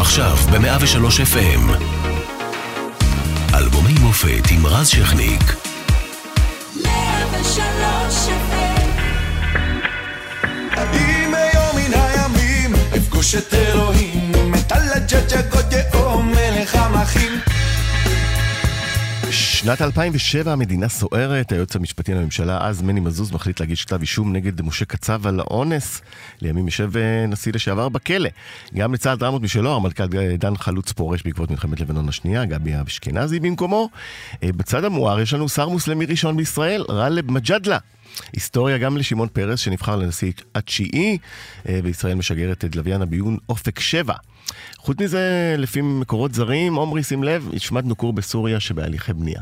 עכשיו ב-103 FM. אלבומי מופת עם רז שכניק. 103 אם היום מן הימים אפגוש את אלוהים, את הלג'ג'ה גודאו שנת 2007 המדינה סוערת, היועץ המשפטי לממשלה אז מני מזוז מחליט להגיש כתב אישום נגד משה קצב על האונס. לימים יושב אה, נשיא לשעבר בכלא. גם לצד דרמות משלו, המלכ"ל דן חלוץ פורש בעקבות מלחמת לבנון השנייה, גבי אשכנזי במקומו. אה, בצד המואר יש לנו שר מוסלמי ראשון בישראל, גאלב מג'אדלה. היסטוריה גם לשמעון פרס שנבחר לנשיא התשיעי, אה, וישראל משגרת את לוויין הביון אופק 7. חוץ מזה, לפי מקורות זרים, עומרי, שים לב, השמדנו כור בסוריה שבהליכי בנייה.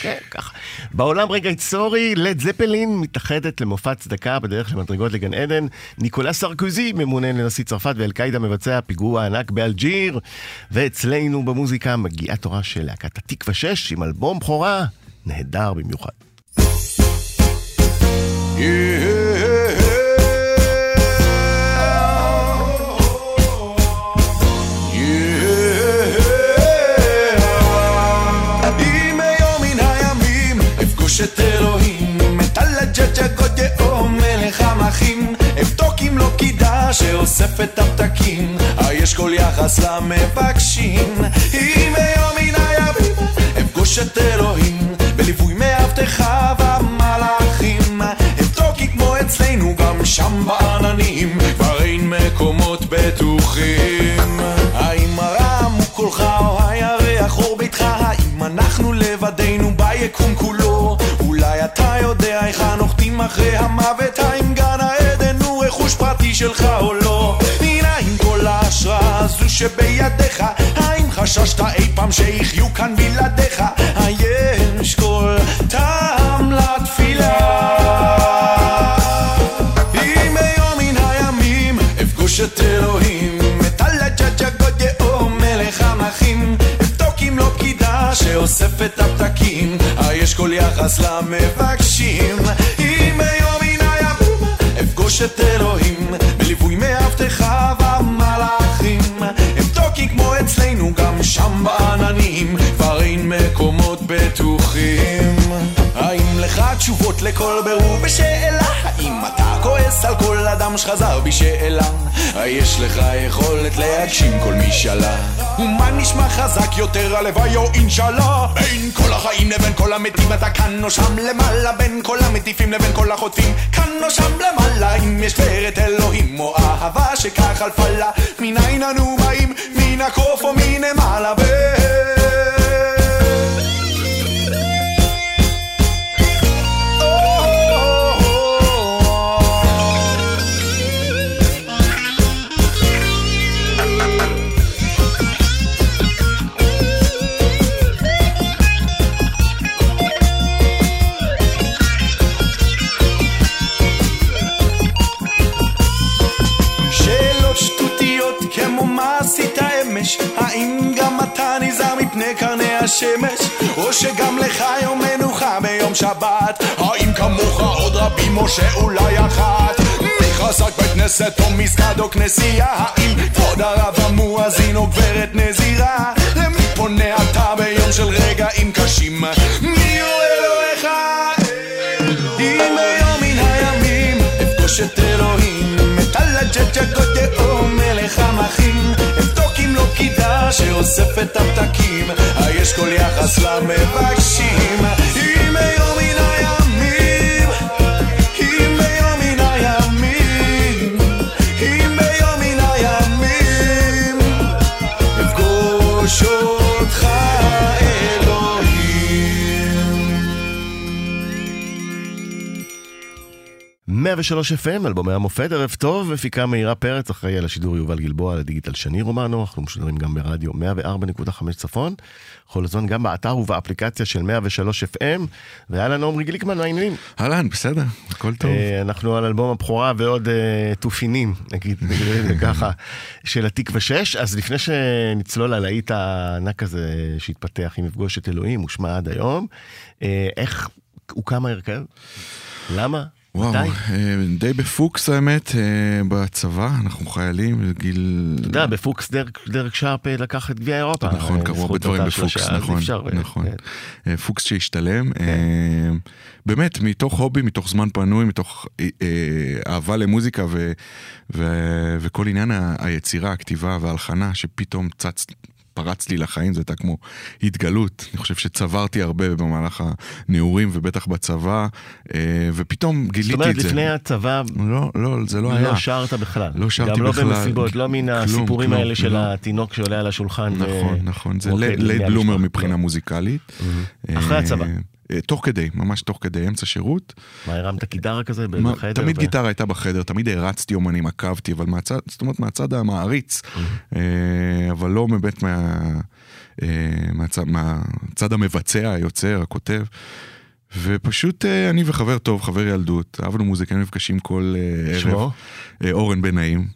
כן, ככה. בעולם רגע היסטורי, לד זפלין מתאחדת למופע צדקה בדרך למדרגות לגן עדן. ניקולה סרקוזי ממונה לנשיא צרפת ואל-קאידה מבצע פיגוע ענק באלג'יר. ואצלנו במוזיקה מגיעה תורה של להקת התקווה 6 עם אלבום בכורה נהדר במיוחד. Yeah. את אלוהים, את הלג'ג'ה גודאו מלך המחים, אבדוק אם לא קידה שאוסף את הפתקים, היש כל יחס למבקשים, אם היום מן הימים אפגוש את אלוהים, בליווי מאבטחיו המלאכים, אבדוק כמו אצלנו גם שם בעננים, כבר אין מקומות בטוחים, האם הרם הוא קולך או הירח אור ביתך, האם אנחנו לבדנו ביקום כולו אחרי המוות האם גן העדן הוא רכוש פרטי שלך או לא? מנין כל ההשראה הזו שבידיך האם חששת אי פעם שיחיו כאן בלעדיך? היש כל טעם לתפילה. אם היום מן הימים אפגוש את אלוהים את הלג'ג'ה גודאו מלך המחים אבדוק אם לא פקידה שאוספת הפתקים. היש כל יחס למבקשים את אלוהים בליווי מאבטחיו המלאכים אבדוקי כמו אצלנו גם שם בעננים. כבר אין מקומות בטוחים האם לך תשובות לכל ברור בשאלה? האם אתה כועס על כל אדם שחזר בשאלה? יש לך יכולת להגשים כל משאלה? ומה נשמע חזק יותר הלוואי או אינשאללה? בין כל החיים לבין כל המתים אתה כאן או שם למעלה בין כל המטיפים לבין כל החוטפים כאן או שם למעלה אם יש פרט אלוהים או אהבה שכך חלפה לה מניין אנו באים מן הקוף או מנמעלה בין שבת? האם כמוך עוד רבים או שאולי אחת? מי חזק בית כנסת או מסגד או כנסייה? האם כבוד הרב המואזין או גברת נזירה? למי פונה אתה ביום של רגעים קשים? מי הוא אלוהיך? אם היום מן הימים אפגוש את אלוהים את הלג'ג'ה גודאו מלך המחים אם לא פקידה שאוספת הפתקים היש כל יחס למבקשים אם היום 103 FM, אלבומי המופת, ערב טוב, מפיקה מאירה פרץ, אחראי על השידור יובל גלבוע, על הדיגיטל שני רומנו, אנחנו משודרים גם ברדיו 104.5 צפון, כל הזמן גם באתר ובאפליקציה של 103 FM, ואהלן עמרי גליקמן, מה העניינים? אהלן, בסדר, הכל טוב. אנחנו על אלבום הבכורה ועוד תופינים, נגיד, ככה, של התקווה 6, אז לפני שנצלול על האית הענק הזה שהתפתח עם מפגוש את אלוהים, הושמע עד היום, איך הוקם ההרכב? למה? וואו, מתי? אה, די בפוקס האמת, אה, בצבא, אנחנו חיילים, גיל... אתה יודע, בפוקס דרק, דרק שרפ אה, לקח את גביע אירופה. נכון, קרו הרבה דברים בפוקס, נכון, אפשר, נכון. כן. פוקס שהשתלם, אה, באמת, מתוך הובי, מתוך זמן פנוי, מתוך אה, אה, אהבה למוזיקה ו- ו- וכל עניין היצירה, הכתיבה וההלחנה, שפתאום צץ... פרץ לי לחיים, זה הייתה כמו התגלות. אני חושב שצברתי הרבה במהלך הנעורים ובטח בצבא, אה, ופתאום גיליתי זאת אומרת, את זה. לפני הצבא לא, לא, זה לא היה. לא שרת בכלל. לא שרתי גם לא בכלל. במסיבות, לא מן כלום, הסיפורים כלום, האלה של לא. התינוק שעולה על השולחן. נכון, ו- נכון, זה late לבני bloomer. מבחינה לא. מוזיקלית. אחרי אה, הצבא. אה, תוך כדי, ממש תוך כדי, אמצע שירות. מה, הרמת גיטרה כזה בחדר? תמיד ו- גיטרה הייתה בחדר, תמיד הרצתי אומנים, עקבתי, אבל מהצד, זאת אומרת מהצד המעריץ, אה, אבל לא באמת מה, אה, מהצד, מהצד המבצע, היוצר, הכותב. ופשוט אה, אני וחבר טוב, חבר ילדות, אהבנו מוזיקה, היינו נפגשים כל אה, ערב. שמו? אה, אורן בן נעים,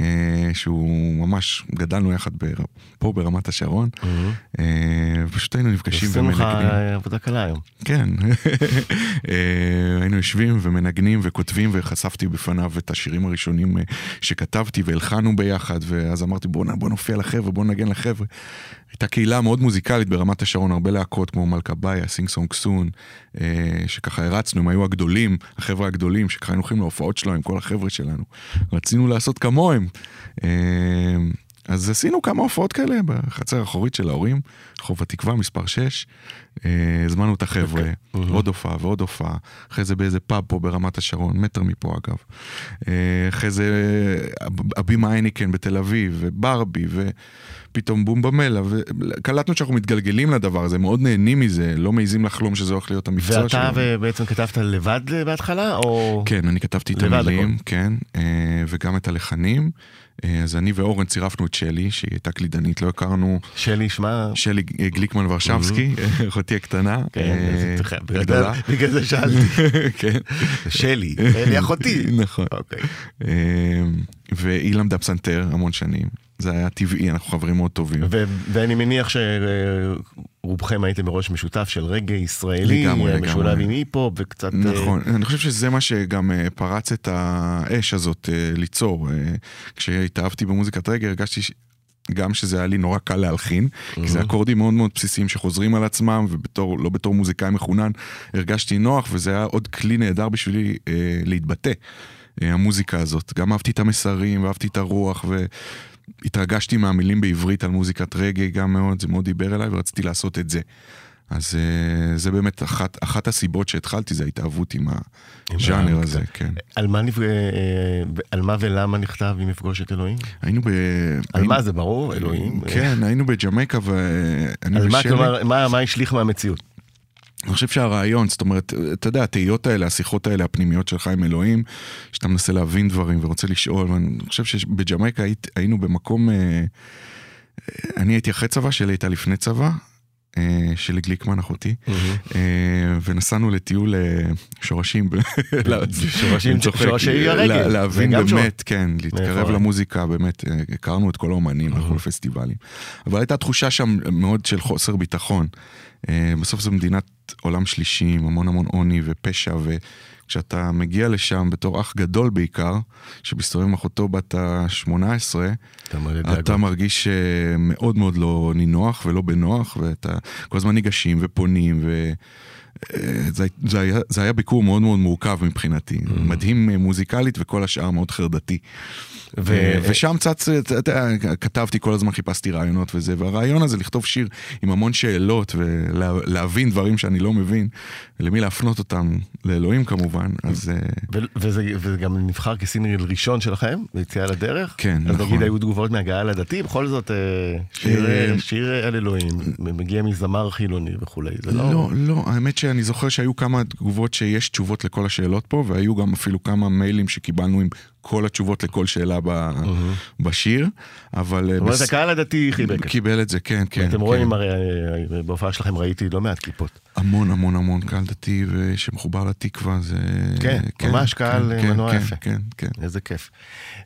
אה, שהוא ממש, גדלנו יחד בר, פה ברמת השרון. אה, פשוט היינו נפגשים עשינו לך ומנגנים. עבודה קלה היום. כן, היינו יושבים ומנגנים וכותבים וחשפתי בפניו את השירים הראשונים שכתבתי והלחנו ביחד ואז אמרתי בוא, בוא נופיע לחבר'ה, בוא נגן לחבר'ה. הייתה קהילה מאוד מוזיקלית ברמת השרון, הרבה להקות כמו מלכה סינג סונג סון, אה, שככה הרצנו, הם היו הגדולים, החבר'ה הגדולים, שככה היינו הולכים להופעות שלו עם כל החבר'ה שלנו. רצינו לעשות כמוהם. אה, אז עשינו כמה הופעות כאלה בחצר האחורית של ההורים, רחוב התקווה מספר 6. הזמנו את החבר'ה, עוד הופעה ועוד הופעה. אחרי זה באיזה פאב פה ברמת השרון, מטר מפה אגב. אה, אחרי זה הב- הבימה אייניקן בתל אביב, וברבי, ופתאום בום במלה, וקלטנו שאנחנו מתגלגלים לדבר הזה, מאוד נהנים מזה, לא מעיזים לחלום שזה הולך להיות המקצוע ואתה שלנו. בעצם כתבת לבד אה, בהתחלה, או... כן, אני כתבתי את המילים, הכל. כן, אה, וגם את הלחנים. אה, אז אני ואורן צירפנו את שלי, שהיא הייתה קלידנית, לא הכרנו. שלי, שמע... שלי אה, גליקמן ורשבסקי, אחותי הקטנה. כן, אה, בגלל גדולה. זה- בגלל זה שאלתי. כן. שלי, שלי אחותי. נכון. אוקיי. אה, והיא למדה פסנתר המון שנים. זה היה טבעי, אנחנו חברים מאוד טובים. ו- ואני מניח שרובכם הייתם בראש משותף של רגע ישראלי, לגמרי. משולב עם היפ-הופ וקצת... אה, נכון, אני חושב שזה מה שגם אה, פרץ את האש הזאת אה, ליצור. אה, כשהתאהבתי במוזיקת רגע הרגשתי ש... גם שזה היה לי נורא קל להלחין, כי זה אקורדים מאוד מאוד בסיסיים שחוזרים על עצמם, ובתור, לא בתור מוזיקאי מחונן, הרגשתי נוח, וזה היה עוד כלי נהדר בשבילי אה, להתבטא, אה, המוזיקה הזאת. גם אהבתי את המסרים, ואהבתי את הרוח, והתרגשתי מהמילים בעברית על מוזיקת רגע גם מאוד, זה מאוד דיבר אליי, ורציתי לעשות את זה. אז אה, זה באמת אחת, אחת הסיבות שהתחלתי, זה ההתאהבות עם הז'אנר הזה, כן. על מה נפג- אה, על מה ולמה נכתב אם יפגוש את אלוהים? היינו ב... על היינו- מה זה ברור, אלוהים? כן, היינו בג'מייקה ואני על מה, ושלי- כלומר, מה- מה השליך מהמציאות? אני חושב שהרעיון, זאת אומרת, אתה יודע, התהיות האלה, השיחות האלה, הפנימיות שלך עם אלוהים, שאתה מנסה להבין דברים ורוצה לשאול, ואני חושב שבג'מייקה היינו במקום, אה, אני הייתי אחרי צבא, שלי הייתה לפני צבא, אה, שלי גליקמן אחותי, אה, ונסענו לטיול אה, שורשים. שורשים- שורשי הרגל, להבין. באמת, כן, להתקרב מאיפה? למוזיקה, באמת, הכרנו את כל האומנים, הלכנו לפסטיבלים. אבל הייתה תחושה שם מאוד של חוסר ביטחון. בסוף זו מדינת עולם שלישי, עם המון המון עוני ופשע, וכשאתה מגיע לשם בתור אח גדול בעיקר, שמסתובב עם אחותו בת ה-18, אתה אתה. מרגיש אה, מאוד מאוד לא נינוח ולא בנוח, ואתה כל הזמן ניגשים ופונים, ו... אה, זה, זה, היה, זה היה ביקור מאוד מאוד מורכב מבחינתי, מדהים אה, מוזיקלית וכל השאר מאוד חרדתי. ו- ו- ושם צץ, אתה יודע, כתבתי כל הזמן, חיפשתי רעיונות וזה, והרעיון הזה לכתוב שיר עם המון שאלות ולהבין דברים שאני לא מבין, למי להפנות אותם, לאלוהים כמובן, אז... אה, ו- וזה, וזה גם נבחר כסינגל ראשון שלכם, ביציאה לדרך. כן, אז נכון. נגיד היו תגובות מהגעה לדתי, בכל זאת אה, שיר, אה, אה, שיר על אלוהים, מגיע מזמר חילוני וכולי, זה לא... לא, לא, האמת שאני זוכר שהיו כמה תגובות שיש תשובות לכל השאלות פה, והיו גם אפילו כמה מיילים שקיבלנו עם כל התשובות לכל שאלה ב- בשיר, אבל... אה, זאת אומרת, בס- הקהל הדתי חיבק. קיבל את זה, כן, כן. אתם כן. רואים, הרי אה, בהופעה שלכם ראיתי לא מעט כיפות. המון המון המון קהל דתי ושמחובר לתקווה, זה... כן, ממש קהל, כן, מנוע כן, יפה. כן, כן. איזה כיף.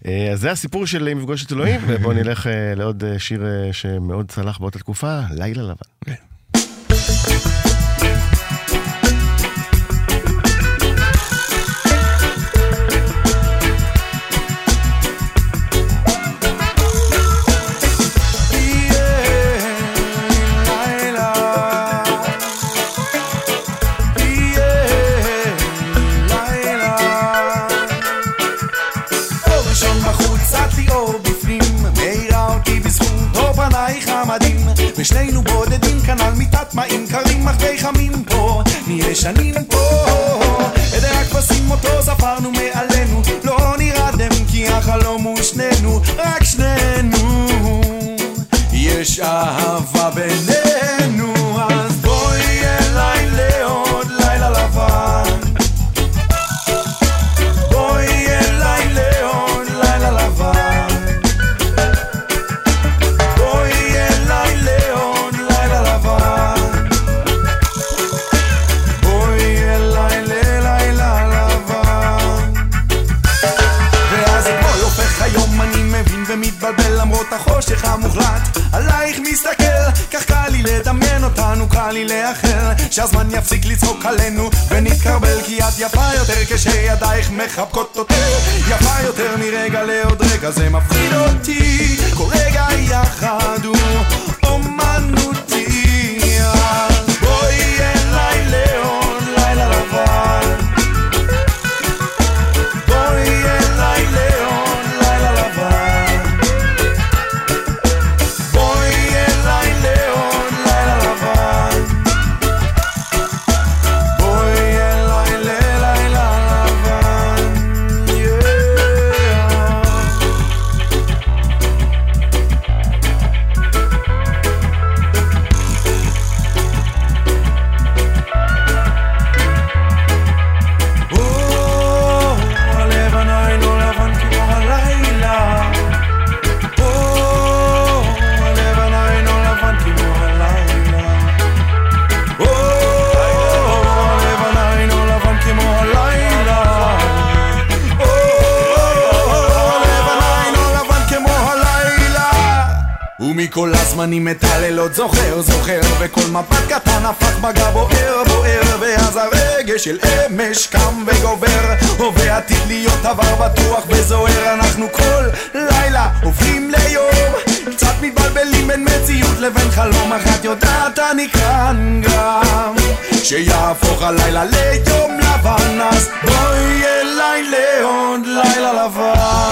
אה, אז זה הסיפור של אם יפגוש את אלוהים, ובואו נלך אה, לעוד אה, שיר אה, שמאוד צלח באותה תקופה, לילה לבן. ושנינו בודדים כאן על מיטת מים קרים אך די חמים פה נהיה שנים פה. את הכבשים אותו ספרנו מעלינו לא נרדם כי החלום הוא שנינו רק שנינו. יש אהבה בינינו לצחוק עלינו ונתקרבל כי את יפה יותר כשידייך מחבקות אותי. יפה יותר מרגע לעוד רגע זה מפחיד אותי. כל רגע יחד הוא הלילות זוכר, זוכר וכל מבט קטן הפך מגע בוער, בוער ואז הרגש של אמש קם וגובר. הווה עתיד להיות עבר בטוח וזוהר אנחנו כל לילה הופכים ליום. קצת מתבלבלים בין מציאות לבין חלום אך את יודעת אני כאן גם. שיהפוך הלילה ליום לבן אז בואי אליי לעוד לילה לבן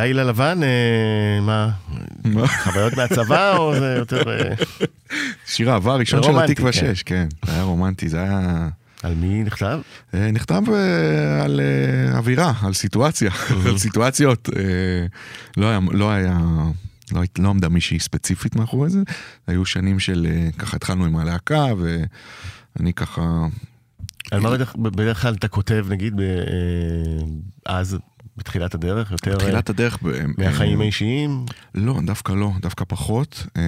לילה לבן, אה, מה? חוויות מהצבא או זה יותר... אה, שיר האהבה הראשון של התקווה כן. 6, כן. זה היה רומנטי, זה היה... על מי נכתב? אה, נכתב על אווירה, על סיטואציה, על סיטואציות. לא היה, לא היה, לא, לא עמדה מישהי ספציפית מאחורי זה. היו שנים של, ככה התחלנו עם הלהקה, ואני ככה... על מה בדרך- בדרך כלל אתה כותב, נגיד, ב- אז, בתחילת הדרך, יותר... אה, בתחילת הדרך... ב- מהחיים אה, האישיים? לא, דווקא לא, דווקא פחות. אה,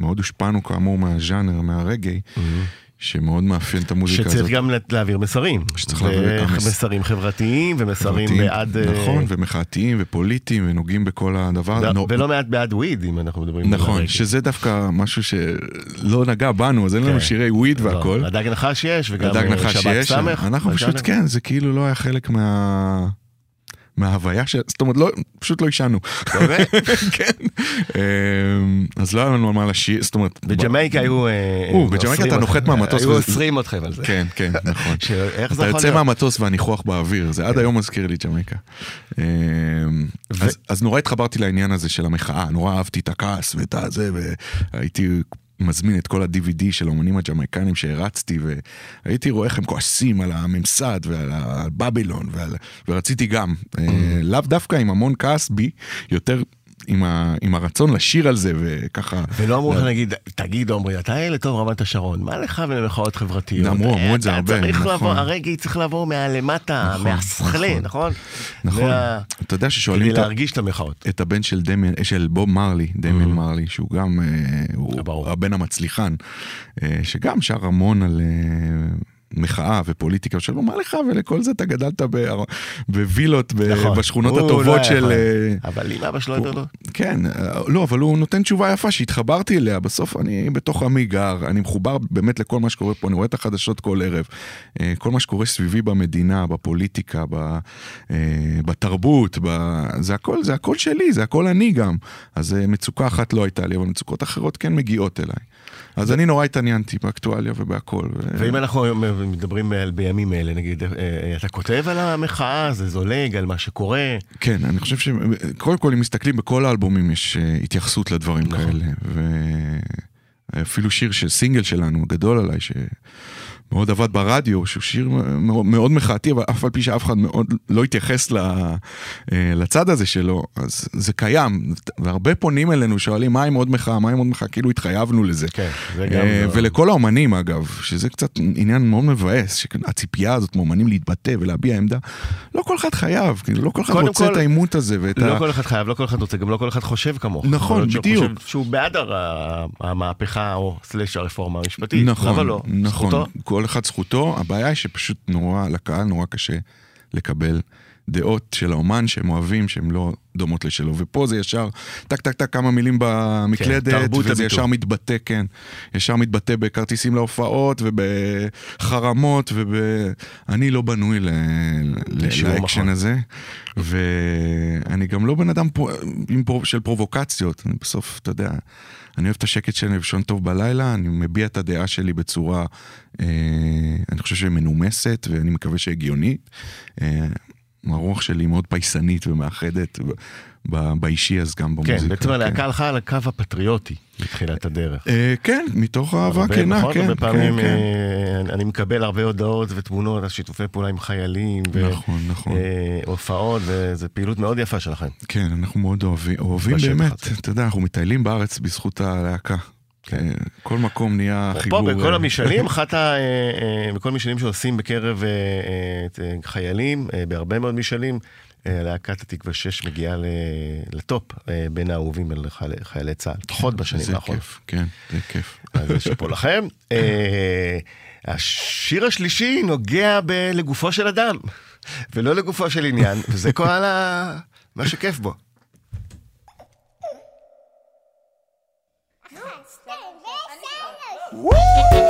מאוד הושפענו כאמור מהז'אנר, מהרגעי, שמאוד מאפיין את המוזיקה הזאת. שצריך גם לה- להעביר מסרים. שצריך להעביר גם מס- מסרים חברתיים ומסרים חברתיים, בעד... אה, נכון, ומחאתיים ופוליטיים, ונוגעים בכל הדבר. לא- נו- ולא מעט בעד וויד, אם אנחנו מדברים על נכון. שזה דווקא משהו שלא נגע בנו, אז אין לנו כן. שירי וויד לא, והכל. הדג נחש יש, וגם אה, שבת סמך. אנחנו פשוט. כן, זה כאילו לא היה חלק מה... מההוויה של... זאת אומרת, לא, פשוט לא עישנו. באמת? כן. אמ, אז לא היה לנו על מה לשיר, זאת אומרת... בג'מייקה היו... אה, או, בג'מייקה אתה. נוחת מהמטוס היו אוסרים אתכם על זה. כן, כן, נכון. איך זה אתה יכול יוצא להיות? מהמטוס והניחוח באוויר, זה עד היום מזכיר לי ג'מייקה. אמ, אז נורא התחברתי לעניין הזה של המחאה, נורא אהבתי את הכעס ואת הזה, והייתי מזמין את כל ה-DVD של האומנים הג'מייקנים שהרצתי, והייתי רואה איך הם כועסים על הממסד ועל הבבלון, ועל... ורציתי גם, אה, לאו דווקא עם המון כעס בי, יותר עם, ה, עם הרצון לשיר על זה, וככה... ולא אמרו לך נגיד, תגיד עומרי, אתה ילד טוב רמת השרון, מה לך ולמחאות חברתיות? אמרו, אמרו את זה הרבה, צריך נכון. לעבור, הרגע צריך לעבור מהלמטה, נכון, מהשכלה, נכון. נכון? נכון. אתה יודע ששואלים כדי להרגיש את המחאות. את הבן של, דמיאן, של בוב מרלי, דמיאן מרלי, שהוא גם, אה, הוא. הבן המצליחן, אה, שגם שר המון על אה, מחאה ופוליטיקה, שלו, מה לך ולכל זה אתה גדלת בווילות נכון. בשכונות לא הטובות היה של... אה, אבל אם אבא שלו יותר טוב. כן, אה, לא, אבל הוא נותן תשובה יפה שהתחברתי אליה, בסוף אני בתוך עמי גר, אני מחובר באמת לכל מה שקורה פה, אני רואה את החדשות כל ערב, אה, כל מה שקורה סביבי במדינה, בפוליטיקה, בתרבות, זה הכל, זה הכל שלי, זה הכל אני גם. אז מצוקה אחת לא הייתה לי, אבל מצוקות אחרות כן מגיעות אליי. אז אני נורא התעניינתי באקטואליה ובהכל. ואם אנחנו מדברים על בימים אלה, נגיד, אה, אה, אתה כותב על המחאה, זה זולג, על מה שקורה. כן, אני חושב ש... קודם כל, אם מסתכלים בכל האלבומים, יש אה, התייחסות לדברים נכון. כאלה. ואפילו שיר של סינגל שלנו, גדול עליי, שמאוד עבד ברדיו, שהוא שיר מאוד, מאוד מחאתי, אבל אף על פי שאף אחד מאוד לא התייחס ל... אה, לצד הזה שלו, אז זה קיים. והרבה פונים אלינו, שואלים, מה עם עוד מחאה, מה עם עוד מחאה, כאילו התחייבנו לזה. כן, זה גם... אה, לא- ולכל האומנים אגב, שזה קצת עניין מאוד מבאס, שהציפייה הזאת מאומנים להתבטא ולהביע עמדה, לא כל אחד חייב, כאילו לא כל אחד רוצה כל- את העימות הזה ואת לא ה... כל אחד חייב, לא כל אחד רוצה, גם לא כל אחד חושב כמוך. נכון, שהוא בדיוק. שהוא בעד הר- המהפכה או סלש הרפורמה המשפטית. נכון, למה לא? נכון, זכותו. כל אחד זכותו, הבעיה היא שפשוט נורא, לקהל נורא קשה לקבל דעות של האומן שהם אוהבים, שהן לא דומות לשלו, ופה זה ישר טק טק טק כמה מילים במקלדת, כן, וזה הביטוי. ישר מתבטא, כן, ישר מתבטא בכרטיסים להופעות ובחרמות, וב... אני לא בנוי ל... לאקשן. הזה, ואני גם לא בן אדם פרו... של פרובוקציות, אני בסוף, אתה יודע, אני אוהב את השקט שלי לישון טוב בלילה, אני מביע את הדעה שלי בצורה, אה, אני חושב שהיא מנומסת, ואני מקווה שהגיונית. אה, הרוח שלי מאוד פייסנית ומאחדת, ב- באישי אז גם במוזיקה. כן, בעצם כן. הלהקה הלכה על הקו הפטריוטי בתחילת הדרך. אה, כן, מתוך אהבה כנה, נכון? כן, הרבה פעמים כן, כן. אה, אני מקבל הרבה הודעות ותמונות על שיתופי פעולה עם חיילים. נכון, נכון. אה, הופעות, וזו פעילות מאוד יפה שלכם. כן, אנחנו מאוד אוהבים, אוהבים באמת. אתה יודע, אנחנו מטיילים בארץ בזכות הלהקה. כן. כל מקום נהיה פה חיבור. בכל המשאלים, אחת ה... בכל המשאלים שעושים בקרב אה, אה, אה, חיילים, בהרבה מאוד משאלים, להקת התקווה 6 מגיעה לטופ בין האהובים על חיילי- צה"ל, לפחות בשנים זה האחרונות. כיף, כן, זה כיף. אז שאפו לכם. השיר השלישי נוגע לגופו של אדם, ולא לגופו של עניין, וזה כל ה... מה שכיף בו. Woo!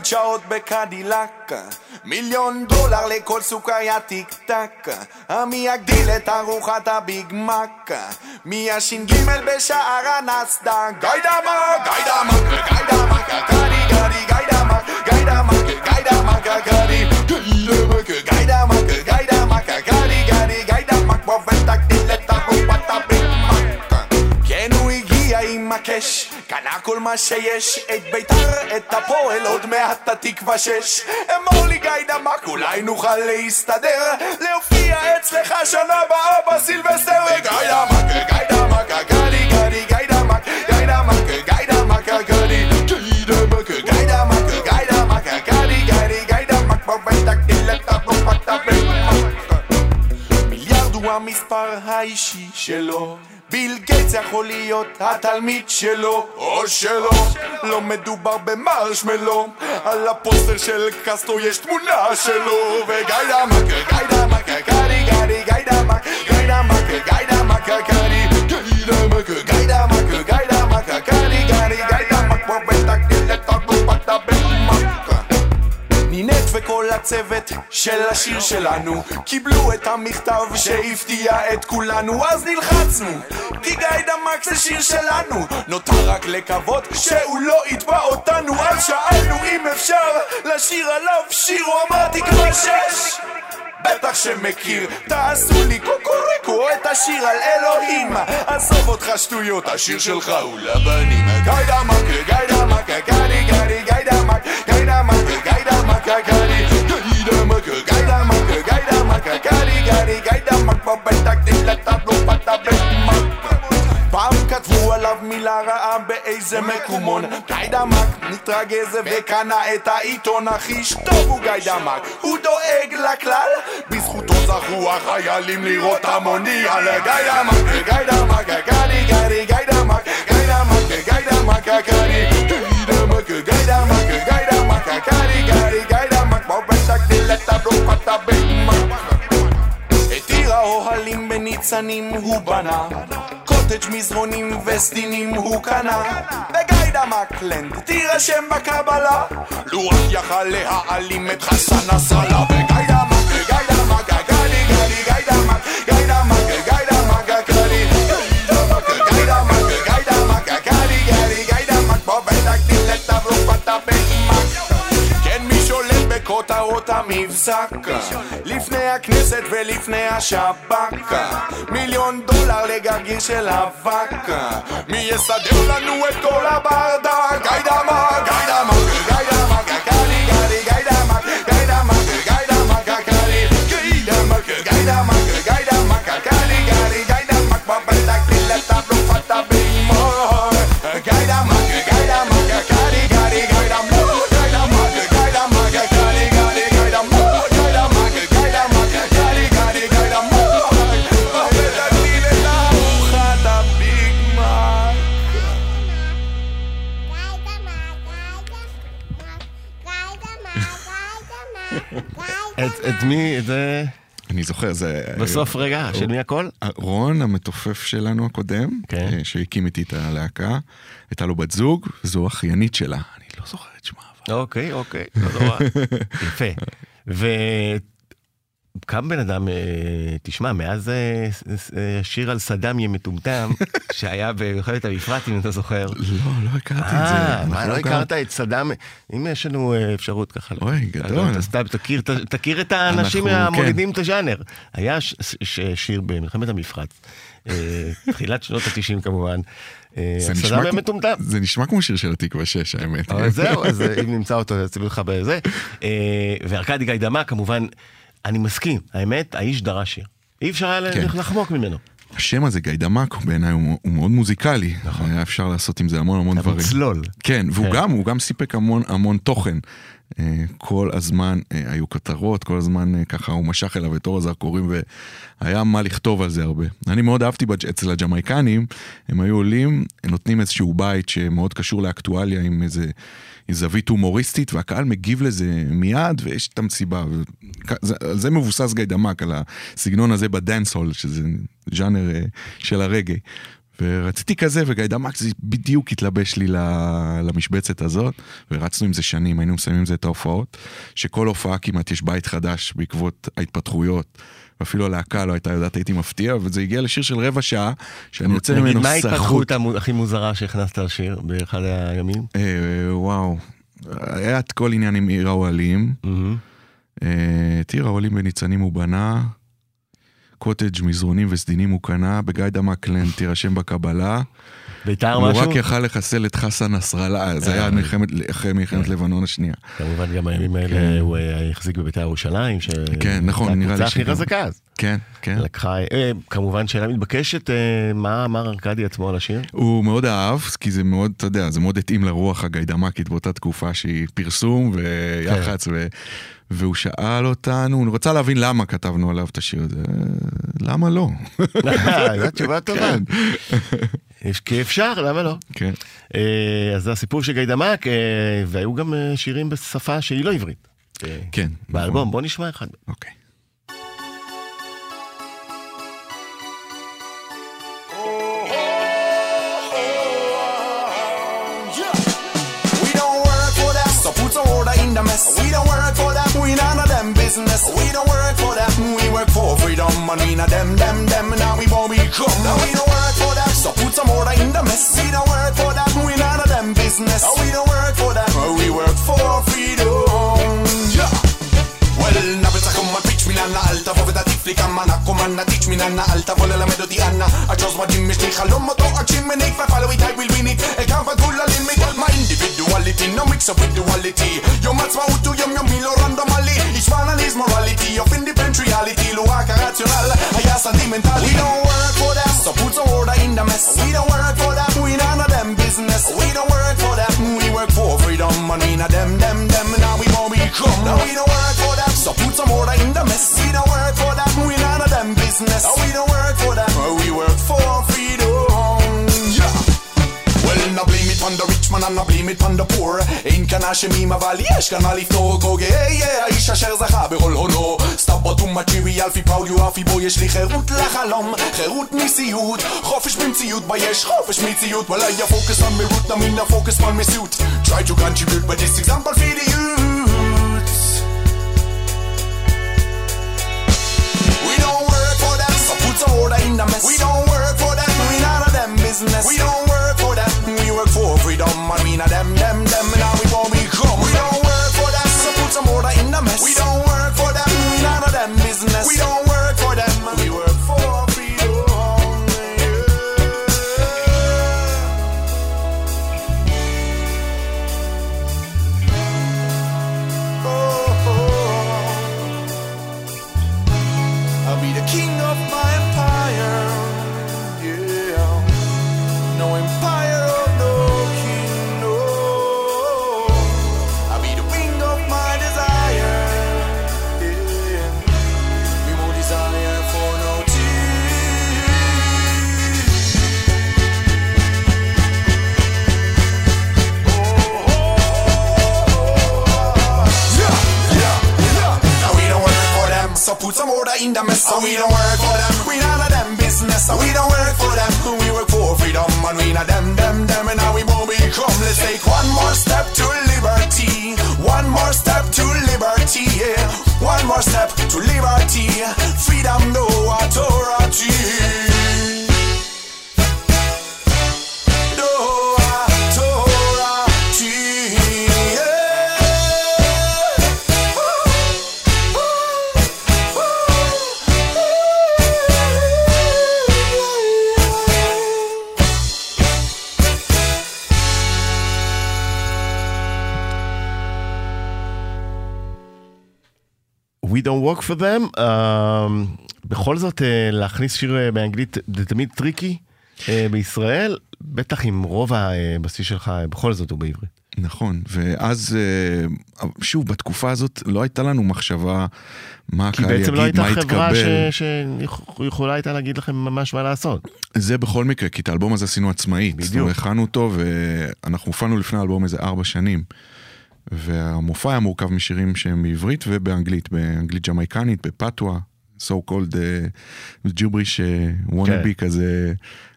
מכסח מדשאות בקדילק? מיליון דולר לכל סוכריה טיק טק. מי יגדיל את ארוחת הביג מק? מי הש"ג בשער הנאסד"ק? גיידה מק, גיידה מק, גיידה מק, גדי גדי גיידה מק, גיידה מק, גיידה מק, גדי גיידה הקש, קנה כל מה שיש, את ביתר, את הפועל, עוד מעט התקווה שש. אמור לי גיידה מק, אולי נוכל להסתדר, להופיע אצלך שנה הבאה בסילבסטר. גיידה מק, גיידה מק, גדי גדי גיידה מק, גיידה מק, גיידה מק, גדי גיידה מק, גיידה מק, גיידה מק, גדי גדי גיידה מק, ותגדיל את ארוחת הביג מק. מיליארד הוא המספר האישי שלו ביל גייטס יכול להיות התלמיד שלו או שלא לא מדובר במרשמלו על הפוסטר של קסטרו יש תמונה שלו. וגיידה מק, גיידה מק, גדי הצוות של השיר שלנו. קיבלו את המכתב שהפתיע את כולנו אז נלחצנו. כי גיידה מקס זה שיר שלנו. נותר רק לקוות שהוא לא יתבע אותנו. אז שאלנו אם אפשר לשיר עליו שיר, הוא אמר תקרא שש. בטח שמכיר, תעשו לי קוקוריקו את השיר על אלוהים. עזוב אותך שטויות, השיר שלך הוא לבנים. גיידה מכה, גיידה גדי גדי גיידה מכה, בטח דלתה לא פתה במכה פעם כתבו עליו מילה רעה באיזה מקומון גיידמק מתרגז וקנה את העיתון הכי טוב הוא גיידמק הוא דואג לכלל בזכותו זכו החיילים לראות המוני על גיידמק גדי גדי גיידמק גיידמק גיידמק גדי גיידמק גיידמק גיידמק גדי גדי גיידמק בבטח דלת הבלופת הבמה את עיר האוהלים בניצנים הוא בנה. קוטג' מזרונים וסדינים הוא קנה. וגיידה מקלנד תירשם בקבלה. לו רק יכל להעלים את חסן נסראללה וגיידה מק גיידה מק גדי גדי גיידה מק גיידה מק גיידה כן המבזק הכנסת ולפני השב"כ מיליון דולר לגרגיר של אבק מי יסדר לנו את כל הברדק? גיידמה, גיידמה, גיידמה, גדי גדי מי, זה... אני זוכר, זה... בסוף רגע, של מי הכל? רון, המתופף שלנו הקודם, כן. אה, שהקים איתי את הלהקה, הייתה לו בת זוג, זו אחיינית שלה, אני לא זוכר את שמה. אוקיי, אוקיי, לא נורא. יפה. וקם בן אדם, אה, תשמע, מאז אה, אה, שיר על סדאם יהיה מטומטם, שהיה במלחמת המפרט, אם אתה זוכר. לא, לא הכרתי את זה. מה, לא הכרת את סדאם? אם יש לנו אפשרות ככה. אוי, גדול. אתה סתם תכיר, את האנשים אנחנו- המולידים את הז'אנר. היה שיר במלחמת המפרץ, אה, תחילת שנות ה-90 כמובן. זה נשמע סדאם היה כמו- מטומטם. זה נשמע כמו שיר של התקווה 6, האמת. זהו, אז אם נמצא אותו, יצאו לך בזה. וארכדי גיידמה, כמובן, אני מסכים, האמת, האיש דרש שיר. אי אפשר היה כן. לחמוק ממנו. השם הזה, גיידמק, בעיניי הוא הוא מאוד מוזיקלי. נכון. היה אפשר לעשות עם זה המון המון אבל דברים. צלול. כן, והוא כן. גם, הוא גם סיפק המון המון תוכן. אה, כל הזמן אה, היו כותרות, כל הזמן אה, ככה הוא משך אליו את אור הזרקורים והיה מה לכתוב על זה הרבה. אני מאוד אהבתי בג'- אצל הג'מייקנים, הם היו עולים, הם נותנים איזשהו בית שמאוד קשור לאקטואליה עם איזה זווית הומוריסטית והקהל מגיב לזה מיד ויש את המסיבה. זה- זה מבוסס גיידמק, על הסגנון הזה בדנסול, שזה ז'אנר אה, של הרגעי. ורציתי כזה, וגיידמק זה בדיוק התלבש לי למשבצת הזאת, ורצנו עם זה שנים, היינו מסיימים עם זה את ההופעות, שכל הופעה כמעט יש בית חדש בעקבות ההתפתחויות. ואפילו הלהקה לא הייתה יודעת, הייתי מפתיע, וזה הגיע לשיר של רבע שעה, שאני יוצא נגיד, ממנו מה ההתפתחות סחוט. הכי מוזרה שהכנסת לשיר באחד הימים? אה, וואו, היה את כל עניין עם עיר האוהלים. אה, את עיר האוהלים בניצנים הוא בנה, קוטג' מזרונים וסדינים הוא קנה, בגיידמק לנד תירשם בקבלה. בית"ר הוא משהו? רק יכל לחסל את חסן נסראללה, זה היה אה. מלחמת, אחרי מלחמת לבנון השנייה. כמובן גם הימים האלה כן. הוא אה, החזיק בבית"ר ירושלים. ש- כן, נכון, נראה לי הכי. חזקה אז. כן, כן. לקחה, אה, כמובן שאלה מתבקשת, אה, מה אמר ארכדי עצמו על השיר? הוא מאוד אהב, כי זה מאוד, אתה יודע, זה מאוד התאים לרוח הגיידמקית באותה תקופה שהיא פרסום ויח"צ, ו... והוא שאל אותנו, הוא רצה להבין למה כתבנו עליו את השיר הזה. למה לא? זו תשובה טובה. יש- כי אפשר, למה לא? כן. אה, אז זה הסיפור של גיידמק, אה, והיו גם אה, שירים בשפה שהיא לא עברית. אה, כן. באלבום, בוא נשמע אחד. אוקיי. We don't work for that, so put some order in the mess. We don't work for that, we none of them business. We don't work for that, we work for freedom. And we not them, them, them, now we won't become. Now we don't work for that, put some order in the mess. We don't work for that, we none of them business. Oh, we don't work for that, we work for freedom. Yeah. Well, now it's a come and pitch me on the altar for that ננה אל תבוא ללמד אותי אנה הג'וז מדהים יש לי חלום אותו אגשים מניק ופלו איתי will win it העיקר בגבול הלימיט my individuality no mix up with duality יום עצמאות הוא יום יומי לא רנדומלי each one is morality of independent reality לו רק הרציונל היה סנטימנטלי we don't work for them so put some order in the mess we don't work for them we none of them business we don't work for them we work for freedom and we not them them them now we won't become no we don't work for them so put some order in the mess we don't work for them we none of them business we don't work for them we work for freedom yeah well now blame it on the rich man and now blame it on the poor אין כאן אשמים אבל יש כאן מה לפתור קוגה האיש אשר זכה בכל הונו סתיו בוטום material פי פאול יואפי בו יש לי חירות לחלום חירות מסיוט חופש במציאות בה יש חופש מציאות well I focus on my root I mean I focus on my suit try to contribute but this example for the youths in a them So we don't work for them, we none of them business. So we don't work for them, we work for freedom, and we not them, them, them, and now we won't become. Let's take one more step to liberty, one more step to liberty, yeah. One more step to liberty, freedom, no authority. We don't work for them. אה, בכל זאת, אה, להכניס שיר אה, באנגלית זה תמיד טריקי אה, בישראל, בטח עם רוב הבסיס שלך, אה, בכל זאת הוא בעברית. נכון, ואז אה, שוב, בתקופה הזאת לא הייתה לנו מחשבה מה כי הקהל בעצם לא יגיד, מה הייתה חברה יתקבל. שיכולה הייתה להגיד לכם ממש מה לעשות. זה בכל מקרה, כי את האלבום הזה עשינו עצמאית. בדיוק. הכנו אותו ואנחנו הופענו לפני האלבום איזה ארבע שנים. והמופע היה מורכב משירים שהם בעברית ובאנגלית, באנגלית ג'מייקנית, בפתווה, so called uh, ג'ובריש וונאבי כן. כזה.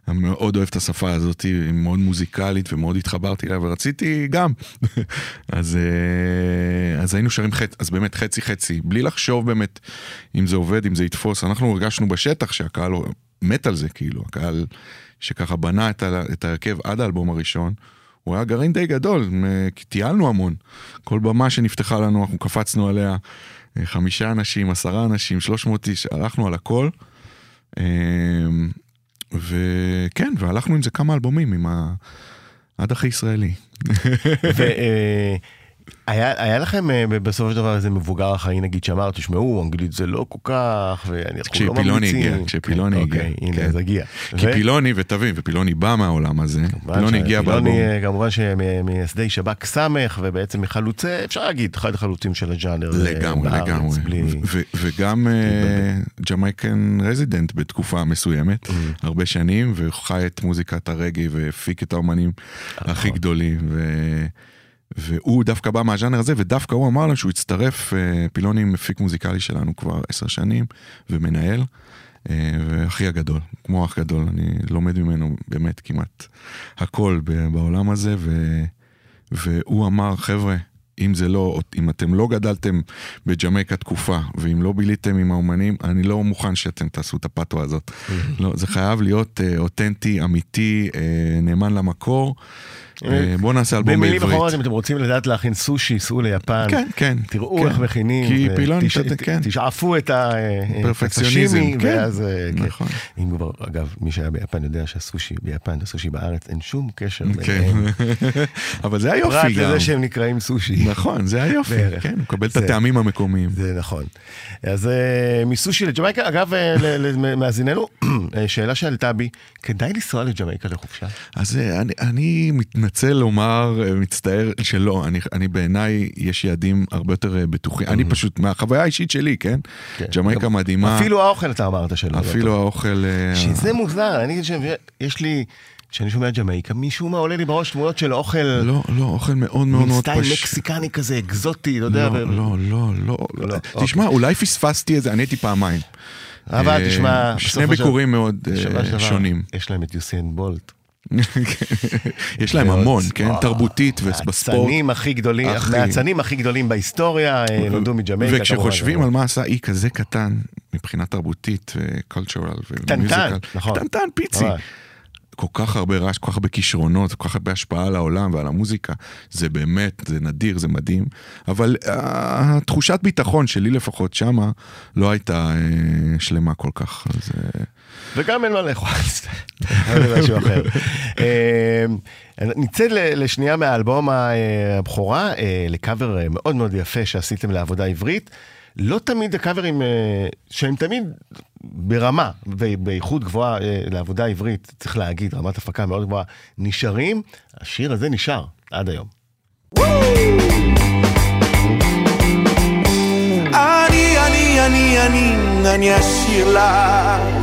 אני מאוד אוהב את השפה הזאת, היא מאוד מוזיקלית ומאוד התחברתי אליה ורציתי גם. אז, אה, אז היינו שרים חצי, אז באמת חצי חצי, בלי לחשוב באמת אם זה עובד, אם זה יתפוס. אנחנו הרגשנו בשטח שהקהל מת על זה, כאילו, הקהל שככה בנה את ההרכב עד האלבום הראשון. הוא היה גרעין די גדול, כי טיילנו המון. כל במה שנפתחה לנו, אנחנו קפצנו עליה אה, חמישה אנשים, עשרה אנשים, שלוש מאות איש, הלכנו על הכל. אה, וכן, והלכנו עם זה כמה אלבומים, עם ה... עד הכי ישראלי. והיה היה לכם אה, בסופו של דבר איזה מבוגר אחראי נגיד שאמר, תשמעו, אנגלית זה לא כל כך, ואנחנו לא ממליצים. כשפילוני הגיע, כשפילוני כן, הגיע. אוקיי, הנה, כן. אז הגיע. כי ו- פילוני, ותבין, ופילוני בא מהעולם הזה, פילוני הגיע פילוני, באלבום. אה, כמובן שמייסדי שב"ק ס', ובעצם מחלוצי, אפשר להגיד, אחד החלוצים של הג'אנר. אה, לגמרי, בארץ, לגמרי. ו- וגם Jamaican resident בתקופה מסוימת, ממ. הרבה שנים, וחי את מוזיקת הרגי והפיק את האומנים נכון. הכי גדולים. והוא דווקא בא מהז'אנר הזה, ודווקא הוא אמר לנו שהוא הצטרף, אה, פילוני מפיק מוזיקלי שלנו כבר עשר שנים, ומנהל, אה, ואחי הגדול, כמו אח גדול, אני לומד ממנו באמת כמעט הכל בעולם הזה, ו... והוא אמר, חבר'ה, אם זה לא, אם אתם לא גדלתם בג'מייקה תקופה, ואם לא ביליתם עם האומנים, אני לא מוכן שאתם תעשו את הפתווה הזאת. לא, זה חייב להיות אה, אותנטי, אמיתי, אה, נאמן למקור. אה, בואו נעשה אלבום במילים בעברית. אחרות, אם אתם רוצים לדעת להכין סושי, סעו ליפן. כן, כן. תראו כן. איך מכינים. כי פילון, כן. תשאפו את ה- את פרפקציוניזם, הסשימי, כן. ואז... אה, כן. נכון. אם כבר, אגב, מי שהיה ביפן יודע שהסושי ביפן והסושי בארץ, אין שום קשר. ביניהם. אבל זה היופי פרט גם. לזה שהם נקראים סושי. נכון, זה היופי. כן, הוא מקבל את הטעמים המקומיים. זה נכון. אז אה, מסושי לג'מייקה, אגב, אה, למאזיננו, אה, שאלה שעלתה בי, כדאי לנסוע לג'מייקה לחופשה? אז אה, אני, אני מתנצל לומר, אה, מצטער שלא, אני, אני בעיניי יש יעדים הרבה יותר אה, בטוחים, אני פשוט, מהחוויה האישית שלי, כן? כן. ג'מייקה מדהימה, אפילו האוכל אתה אמרת שלא. לא אפילו. האוכל... אה, שזה מוזר, אני חושב, יש לי, כשאני שומע ג'מייקה, משום מה עולה לי בראש תמונות של אוכל, לא, לא, אוכל מאוד מאוד מאוד סטייל פשוט. מקסיקני כזה, אקזוטי, אתה יודע. לא, לא, לא, לא, לא, לא. אוקיי. תשמע, אולי פספסתי את זה, אני הייתי פעמיים. אבל תשמע, שני ביקורים מאוד שונים. יש להם את יוסיין בולט. יש להם המון, כן? תרבותית ובספורט. מהאצנים הכי גדולים. מהאצנים הכי גדולים בהיסטוריה, אה, נולדו מג'מייקה. וכשחושבים. על מה עשה אי כזה קטן, מבחינה תרבותית וקולטורל ומיוזיקל, נכון. קטנטן פיצי. ממש. כל כך הרבה רעש, כל כך הרבה כישרונות, כל כך הרבה השפעה על העולם ועל המוזיקה, זה באמת, זה נדיר, זה מדהים. אבל התחושת ביטחון שלי לפחות שמה, לא הייתה אה, שלמה כל כך. אז, אה, וגם אין מה לאכול, זה משהו אחר. אה, נצא לשנייה מהאלבום אה, הבכורה, אה, לקאבר מאוד מאוד יפה שעשיתם לעבודה עברית. לא תמיד הקאברים, שהם תמיד ברמה ובאיכות גבוהה לעבודה עברית, צריך להגיד, רמת הפקה מאוד גבוהה, נשארים. השיר הזה נשאר עד היום. אני, אני, אני, אני, אני אשיר לך.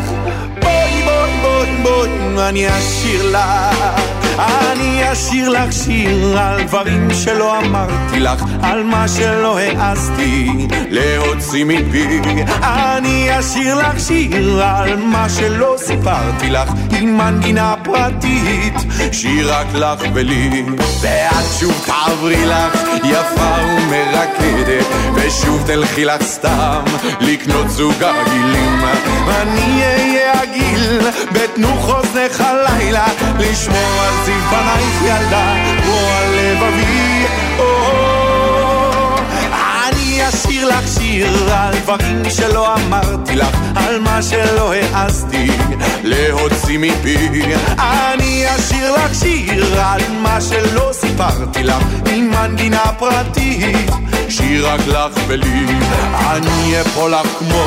בואי, בואי, בואי, בואי, אני אשיר לך. אני אשיר לך שיר על דברים שלא אמרתי לך, על מה שלא העזתי להוציא מפי. אני אשיר לך שיר על מה שלא סיפרתי לך, עם מנגינה פרטית, שיר רק לך ולי. ואת שוב תעברי לך יפה ומרקדת, ושוב תלכי לך סתם לקנות זוג הגילים. אני אהיה הגיל, בתנו חוזנך הלילה, לשמור על צבענייך ילדה, כמו על לבבי. או, אני אשיר לך שיר על דברים שלא אמרתי לך, על מה שלא העזתי להוציא מפי. אני אשיר לך שיר על מה שלא סיפרתי לך, עם מנגינה פרטית, שיר רק לך ולי. אני אפול לך כמו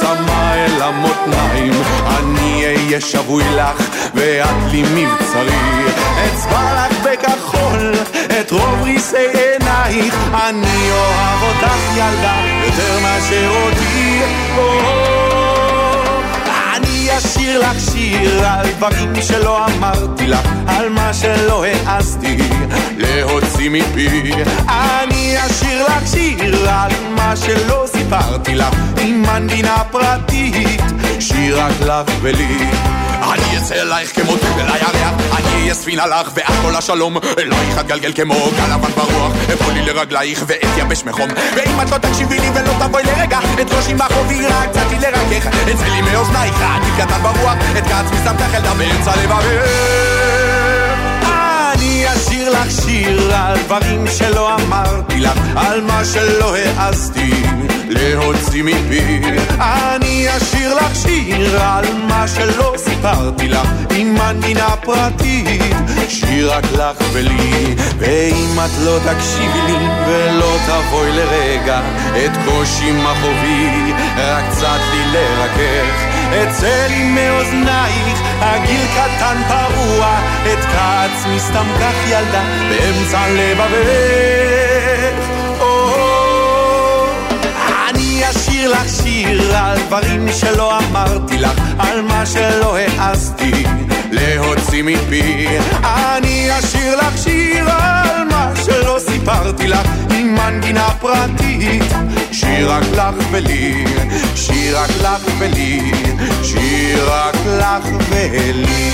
צמא אל המותניים, אני אהיה שבוי לך ואת לי מבצרי. אצבע לך בכחול את רוב ריסי עינייך, אני אוהב אותך ילדה יותר מאשר אותי. או, אני אשיר לך שיר על דברים שלא אמרתי לך, על מה שלא העזתי להוציא מפי. אני אשיר לך שיר על מה שלא סיפרתי לך, עם מנגינה פרטית, שיר רק לך ולי. אני אצא אלייך כמו טיל אל הירח, אני אהיה ספינה לך ואת כל השלום, אלייך אתגלגל כמו גל לבן ברוח, אפול לי לרגלייך ואתייבש מחום, ואם את לא תקשיבי לי ולא תבואי לרגע, את ראשי בחובי רק קצתי לרכך, אצא לי מאוזנייך, אני קטן ברוח, את כעצמי שם לך ילדה באמצע לבבך. לך שיר על דברים שלא אמרתי לך, על מה שלא העזתי להוציא מפי. אני אשיר לך שיר על מה שלא סיפרתי לך, עם מנגינה פרטית, שיר רק לך ולי. ואם את לא תקשיבי לי ולא תבואי לרגע, את קושי מחובי, רק קצת לי לרכך. אצא לי מאוזנייך, הגיל קטן פרוע, את כעצמי סתם כך ילדה, באמצע לבבך. אני אשיר לך שיר על דברים שלא אמרתי לך, על מה שלא העזתי להוציא מפי. אני אשיר לך שיר על מה שלא סיפרתי לך, עם מנגינה פרטית, שיר רק לך ולי, שיר רק לך ולי, שיר רק לך ולי.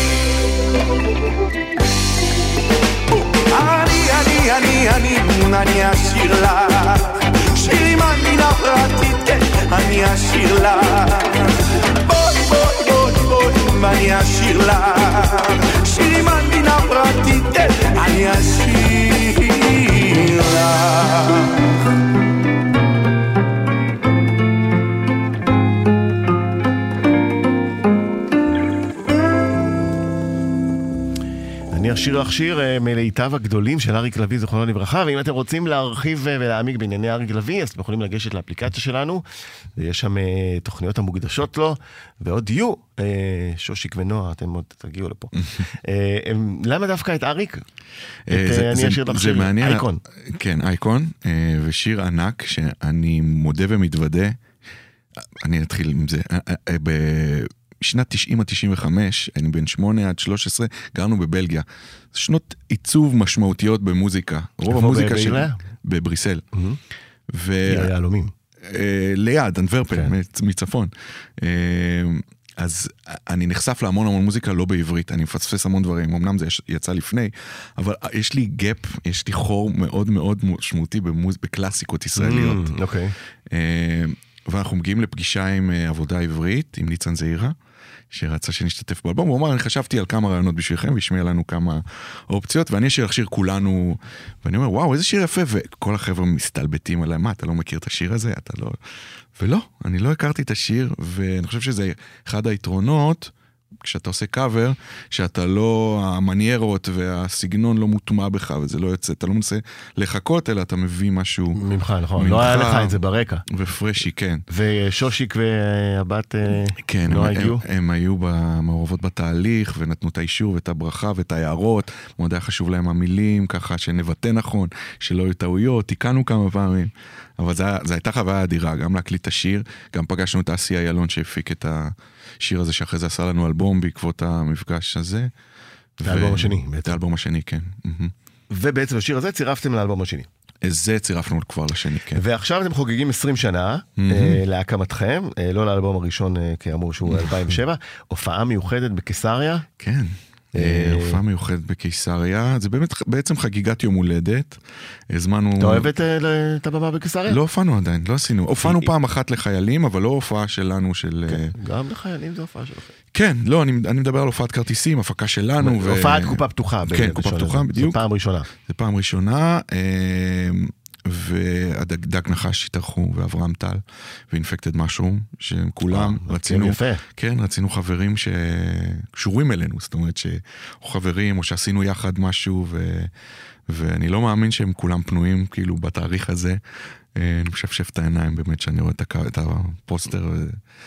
אני, אני, אני, אני, אני אשיר לך שירים מנגינה פרטית, כן, אני אשיר לך. בואי בואי בואי בואי ואני אשיר לך. שירי מנגינה פרטית, כן, אני אשיר לך. אני אשיר לך שיר אה, מלהיטיו הגדולים של אריק לביא, זיכרונו לברכה, ואם אתם רוצים להרחיב אה, ולהעמיק בענייני אריק לביא, אז אתם יכולים לגשת לאפליקציה שלנו, ויש שם אה, תוכניות המוקדשות לו, ועוד יהיו, שושיק ונועה, אתם עוד תגיעו לפה. למה דווקא את אריק? אני אשיר לך שיר. אייקון. כן, אייקון, ושיר ענק שאני מודה ומתוודה, אני אתחיל עם זה. אה, אה, בשנת 90 עד 95, אני בן 8 עד 13, גרנו בבלגיה. שנות עיצוב משמעותיות במוזיקה. רוב המוזיקה בעיר של... היה? בבריסל. ו... עיר היהלומים. אה, ליד, אנטוורפן, כן. מצ- מצפון. אה, אז אני נחשף להמון המון מוזיקה לא בעברית, אני מפספס המון דברים, אמנם זה יצא לפני, אבל יש לי gap, יש לי חור מאוד מאוד משמעותי במוז... בקלאסיקות ישראליות. ממ, אוקיי. אה, ואנחנו מגיעים לפגישה עם אה, עבודה עברית, עם ניצן זעירה, שרצה שנשתתף באלבום, הוא אמר, אני חשבתי על כמה רעיונות בשבילכם, והשמיע לנו כמה אופציות, ואני אשאיר לך שיר כולנו, ואני אומר, וואו, איזה שיר יפה, וכל החבר'ה מסתלבטים עליי, מה, אתה לא מכיר את השיר הזה? אתה לא... ולא, אני לא הכרתי את השיר, ואני חושב שזה אחד היתרונות. כשאתה עושה קאבר, שאתה לא, המניירות והסגנון לא מוטמע בך, וזה לא יוצא, אתה לא מנסה לחכות, אלא אתה מביא משהו ממך, נכון. ממך. לא היה לך את זה ברקע. ופרשי, כן. ושושיק והבת אה, כן, נועה הם, הגיעו? הם, הם היו במעורבות בתהליך ונתנו את האישור ואת הברכה ואת ההערות. מאוד היה חשוב להם המילים, ככה שנבטא נכון, שלא יהיו טעויות, תיקנו כמה פעמים. אבל זו הייתה חוויה אדירה, גם להקליט את השיר, גם פגשנו את אסי איילון שהפיק את השיר הזה שאחרי זה עשה לנו אלבום בעקבות המפגש הזה. את האלבום השני, את. האלבום השני, כן. ובעצם השיר הזה צירפתם לאלבום השני. זה צירפנו כבר לשני, כן. ועכשיו אתם חוגגים 20 שנה אה, להקמתכם, אה, לא לאלבום הראשון אה, כאמור שהוא 2007, הופעה מיוחדת בקיסריה. כן. אה, אה, הופעה מיוחדת בקיסריה, זה באמת בעצם חגיגת יום הולדת. הזמנו... אתה אוהב את, אה, הבמה בקיסריה? לא הופענו עדיין, לא עשינו. הופענו פעם אחת לחיילים, אבל לא הופעה שלנו של... אה, גם לחיילים זו הופעה שלכם. כן, לא, אני אני מדבר על הופעת כרטיסים, הפקה שלנו. ו- הופעת קופה פתוחה. כן, קופה פתוחה, הזה. בדיוק. זו פעם ראשונה. זו פעם ראשונה, והדג נחש התארחו, ואברהם טל, ואינפקטד משרום, שהם כולם, רצינו, יפה. כן, רצינו חברים שקשורים אלינו, זאת אומרת שאו חברים, או שעשינו יחד משהו, ו, ואני לא מאמין שהם כולם פנויים, כאילו, בתאריך הזה. אה, אני משפשף את העיניים באמת שאני רואה את, הפוסטר,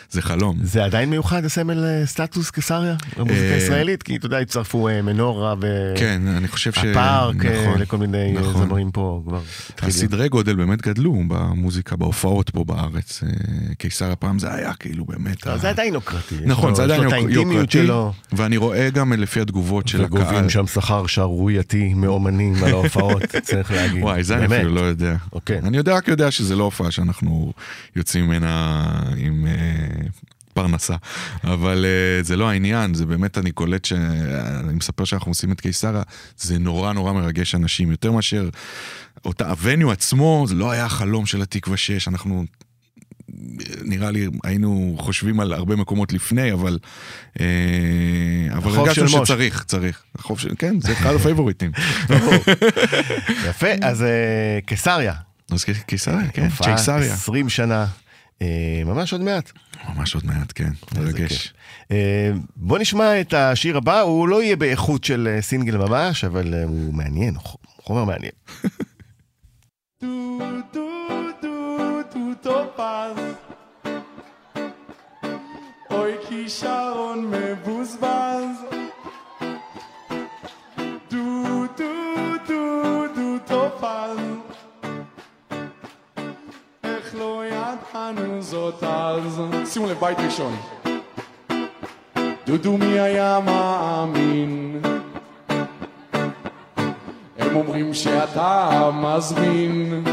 זה חלום. זה עדיין מיוחד הסמל אה, סטטוס קיסריה? במוזיקה אה, הישראלית? כי אתה יודע, הצטרפו אה, מנורה ו... כן, אני חושב ש... הפארק, אה, נכון, לכל מיני אה, נכון. זמרים פה כבר. הסדרי גודל באמת גדלו במוזיקה, בהופעות פה בארץ. אה, קיסר הפעם זה היה כאילו באמת... לא, זה עדיין יוקרתי. נכון, זה עדיין יוקרתי. ואני רואה גם לפי התגובות של הקהל. וגובים שם שכר שערורייתי מאומנים על ההופעות, צריך להגיד. וואי, זה אני. אפילו לא יודע. אוקיי. אני יודע, רק יודע שזה לא הופעה שאנחנו יוצאים ממנה עם אה, פרנסה, אבל אה, זה לא העניין, זה באמת, אני קולט ש... אני מספר שאנחנו עושים את קיסריה, זה נורא נורא מרגש אנשים, יותר מאשר אותה, הווניו עצמו, זה לא היה החלום של התקווה 6, אנחנו... נראה לי היינו חושבים על הרבה מקומות לפני, אבל, אה, אבל הרגשנו. שצריך, צריך. החוב של, כן, זה אחד הפייבוריטים. יפה, אז אה, קיסריה. אז קיסריה, כן, הופעה צ'ייסריה. 20 שנה. אה, ממש עוד מעט. ממש עוד מעט, כן, מרגש. אה, בוא נשמע את השיר הבא, הוא לא יהיה באיכות של אה, סינגל ממש, אבל הוא מעניין, חומר מעניין. טו טו טו זאת אז שימו לב בית ראשון. דודו מי היה מאמין? הם אומרים שאתה מזמין.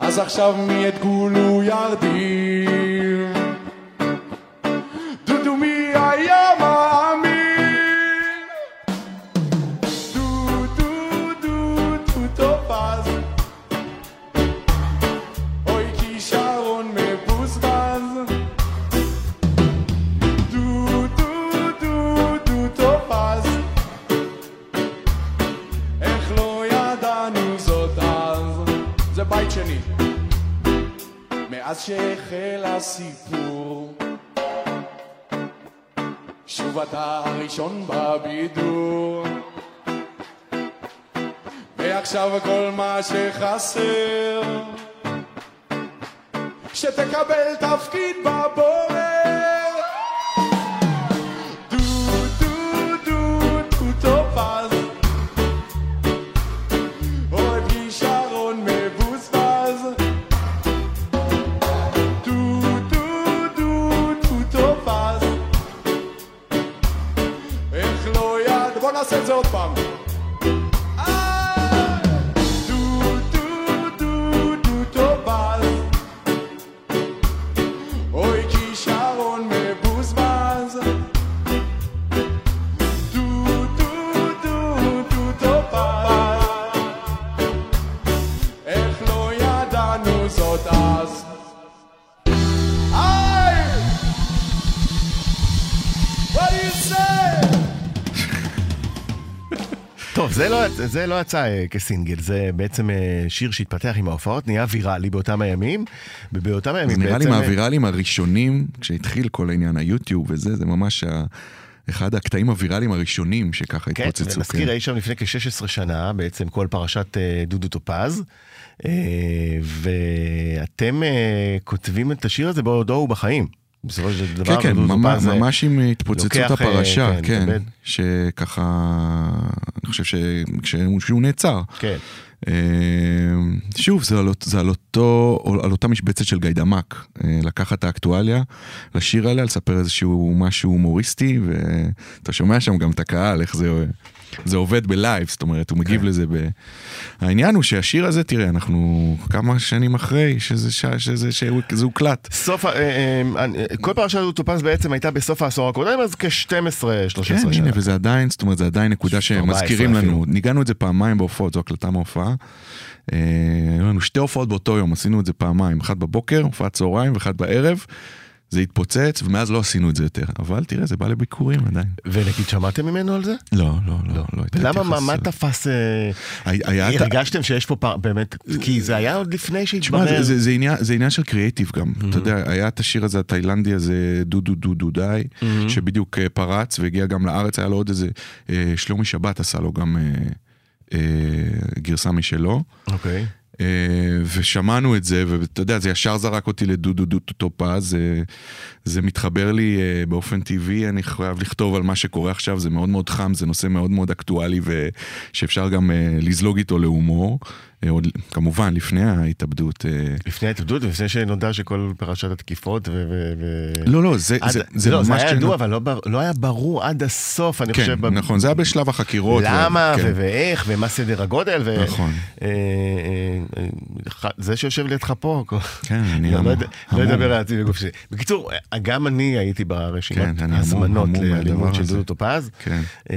אז עכשיו מי את גולו ירדים הראשון בבידור. ועכשיו כל מה שחסר, שתקבל תפקיד בבורר. טוב, זה לא, זה לא יצא אה, כסינגל, זה בעצם אה, שיר שהתפתח עם ההופעות, נהיה ויראלי באותם הימים, ובאותם הימים זה נראה לי בעצם... אה, מהוויראלים הראשונים, כשהתחיל כל העניין היוטיוב וזה, זה ממש ה... אחד הקטעים הוויראליים הראשונים שככה כן, התפוצצו. ונזכיר אי שם לפני כ-16 שנה, בעצם כל פרשת אה, דודו טופז, אה, ואתם אה, כותבים את השיר הזה בעודו הוא בחיים. בסופו של דבר, כן, כן, ממש, אה, ממש עם התפוצצות לוקח, אה, הפרשה, כן, כן. שככה, אני חושב שכשהוא שהוא נעצר. כן, אה, שוב, זה על, זה על, אותו, על אותה משבצת של גיידמק, אה, לקחת את האקטואליה, לשיר עליה, לספר איזשהו משהו הומוריסטי, ואתה שומע שם גם את הקהל, איך זה, זה עובד בלייב, זאת אומרת, הוא מגיב כן. לזה ב... העניין הוא שהשיר הזה, תראה, אנחנו כמה שנים אחרי שזה. שזה, שהוא- שזה הוקלט. סוף, אה, אה, כל פרשת טופז בעצם הייתה בסוף העשור הקודם, אז כ-12-13 כן. הנה, וזה עדיין, זאת אומרת, זה עדיין נקודה 14 שמזכירים לנו. ניגענו את זה פעמיים בהופעות, זו הקלטה מההופעה. אה, היו לנו שתי הופעות באותו יום, עשינו את זה פעמיים, אחת בבוקר, הופעת צהריים ואחת בערב. זה התפוצץ, ומאז לא עשינו את זה יותר. אבל תראה, זה בא לביקורים עדיין. ונגיד, שמעתם ממנו על זה? לא, לא, לא, לא. הייתה למה, מה. מה תפס... אה, היה- הרגשתם שיש פה פער, באמת, כי זה היה עוד לפני שהתברר. זה, זה, זה, עניין, זה עניין של קריאייטיב גם. אתה יודע, היה את השיר הזה התאילנדי הזה, דו דו דו דו די, שבדיוק אה, פרץ והגיע גם לארץ, היה לו עוד איזה, אה, שלומי שבת עשה לו גם גרסה משלו. אוקיי. אה, ושמענו את זה, ואתה יודע, זה ישר זרק אותי לדו דו דו טופז, זה, זה מתחבר לי אה, באופן טבעי, אני חייב לכתוב על מה שקורה עכשיו, זה מאוד מאוד חם, זה נושא מאוד מאוד אקטואלי, ושאפשר גם אה, לזלוג איתו להומור, עוד, כמובן, לפני ההתאבדות. אה, לפני ההתאבדות ולפני שנודע שכל פרשת התקיפות ו... לא, לא, זה, עד- זה, זה לא, ממש... זה היה כן, ידוע, אבל לא בר- לא היה ברור עד הסוף, אני כן, חושב. ב- נכון, זה היה בשלב החקירות. למה, ו- כן. ו- ואיך, ומה סדר הגודל, ו... נכון. אה, אה, אה, זה שיושב לידך פה, כן, אני לא המום, לא. אדבר על עצמי בגוף שלי. בקיצור, גם אני הייתי ברשימת כן, לאלימות מהדבר של. דודו טופז, כן. אה,